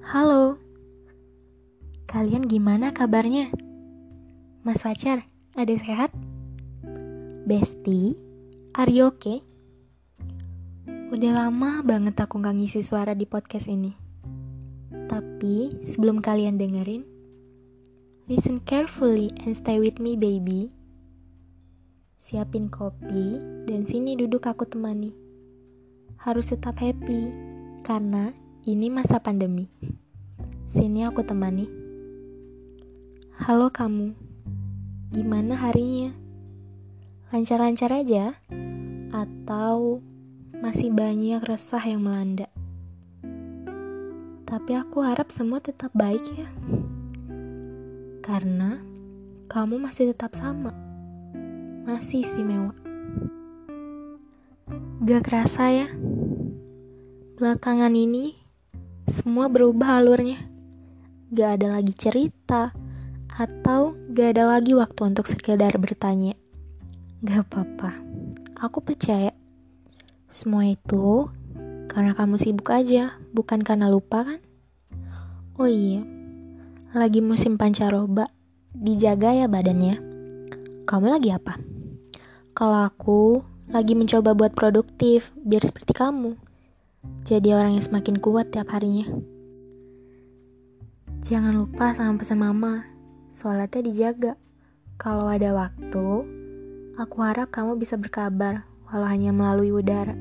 Halo, kalian gimana kabarnya? Mas pacar, ada sehat? Besti, are you okay? Udah lama banget aku gak ngisi suara di podcast ini. Tapi sebelum kalian dengerin, listen carefully and stay with me baby. Siapin kopi dan sini duduk aku temani. Harus tetap happy, karena ini masa pandemi. Sini aku temani. Halo kamu, gimana harinya? Lancar-lancar aja? Atau masih banyak resah yang melanda? Tapi aku harap semua tetap baik ya. Karena kamu masih tetap sama. Masih istimewa. Gak kerasa ya? Belakangan ini semua berubah alurnya. Gak ada lagi cerita, atau gak ada lagi waktu untuk sekedar bertanya. Gak apa-apa, aku percaya. Semua itu karena kamu sibuk aja, bukan karena lupa kan? Oh iya, lagi musim pancaroba, dijaga ya badannya. Kamu lagi apa? Kalau aku lagi mencoba buat produktif, biar seperti kamu jadi orang yang semakin kuat tiap harinya. Jangan lupa sama pesan mama, sholatnya dijaga. Kalau ada waktu, aku harap kamu bisa berkabar, walau hanya melalui udara.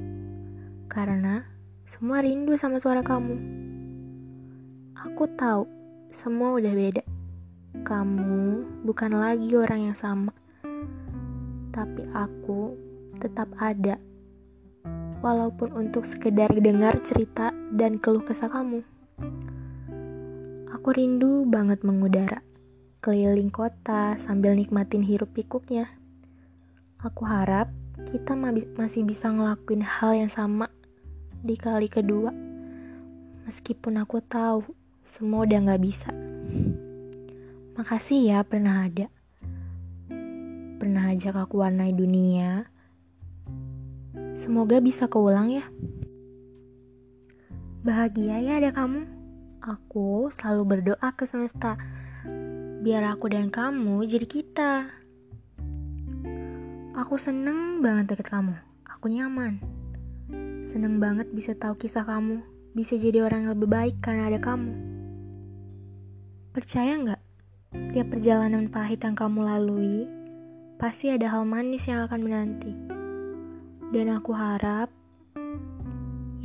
Karena semua rindu sama suara kamu. Aku tahu, semua udah beda. Kamu bukan lagi orang yang sama. Tapi aku tetap ada walaupun untuk sekedar dengar cerita dan keluh kesah kamu. Aku rindu banget mengudara, keliling kota sambil nikmatin hirup pikuknya. Aku harap kita masih bisa ngelakuin hal yang sama di kali kedua. Meskipun aku tahu semua udah gak bisa. Makasih ya pernah ada. Pernah ajak aku warnai dunia, Semoga bisa keulang ya. Bahagia ya ada kamu. Aku selalu berdoa ke semesta. Biar aku dan kamu jadi kita. Aku seneng banget deket kamu. Aku nyaman. Seneng banget bisa tahu kisah kamu. Bisa jadi orang yang lebih baik karena ada kamu. Percaya nggak? Setiap perjalanan pahit yang kamu lalui, pasti ada hal manis yang akan menanti. Dan aku harap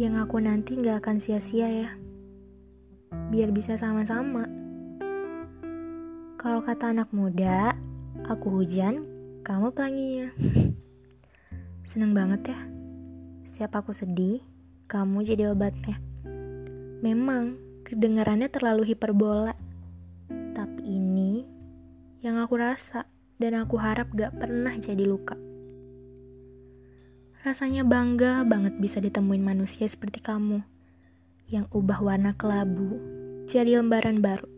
yang aku nanti gak akan sia-sia ya. Biar bisa sama-sama. Kalau kata anak muda, aku hujan, kamu pelanginya. Seneng banget ya. Setiap aku sedih, kamu jadi obatnya. Memang, kedengarannya terlalu hiperbola. Tapi ini yang aku rasa dan aku harap gak pernah jadi luka. Rasanya bangga banget bisa ditemuin manusia seperti kamu yang ubah warna kelabu jadi lembaran baru.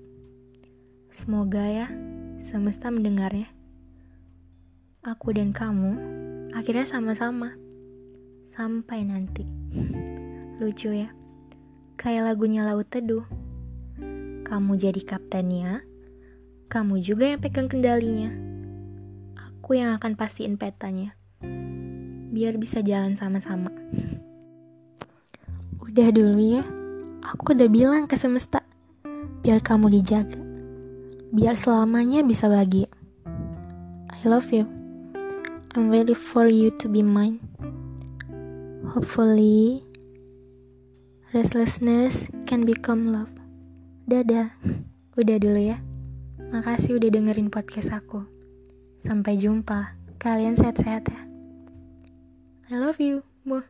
Semoga ya semesta mendengarnya. Aku dan kamu akhirnya sama-sama sampai nanti. Lucu ya. Kayak lagunya Laut Teduh. Kamu jadi kaptennya, kamu juga yang pegang kendalinya. Aku yang akan pastiin petanya biar bisa jalan sama-sama. Udah dulu ya, aku udah bilang ke semesta, biar kamu dijaga, biar selamanya bisa bahagia. I love you. I'm ready for you to be mine. Hopefully, restlessness can become love. Dadah, udah dulu ya. Makasih udah dengerin podcast aku. Sampai jumpa. Kalian sehat-sehat ya. I love you. Mwah.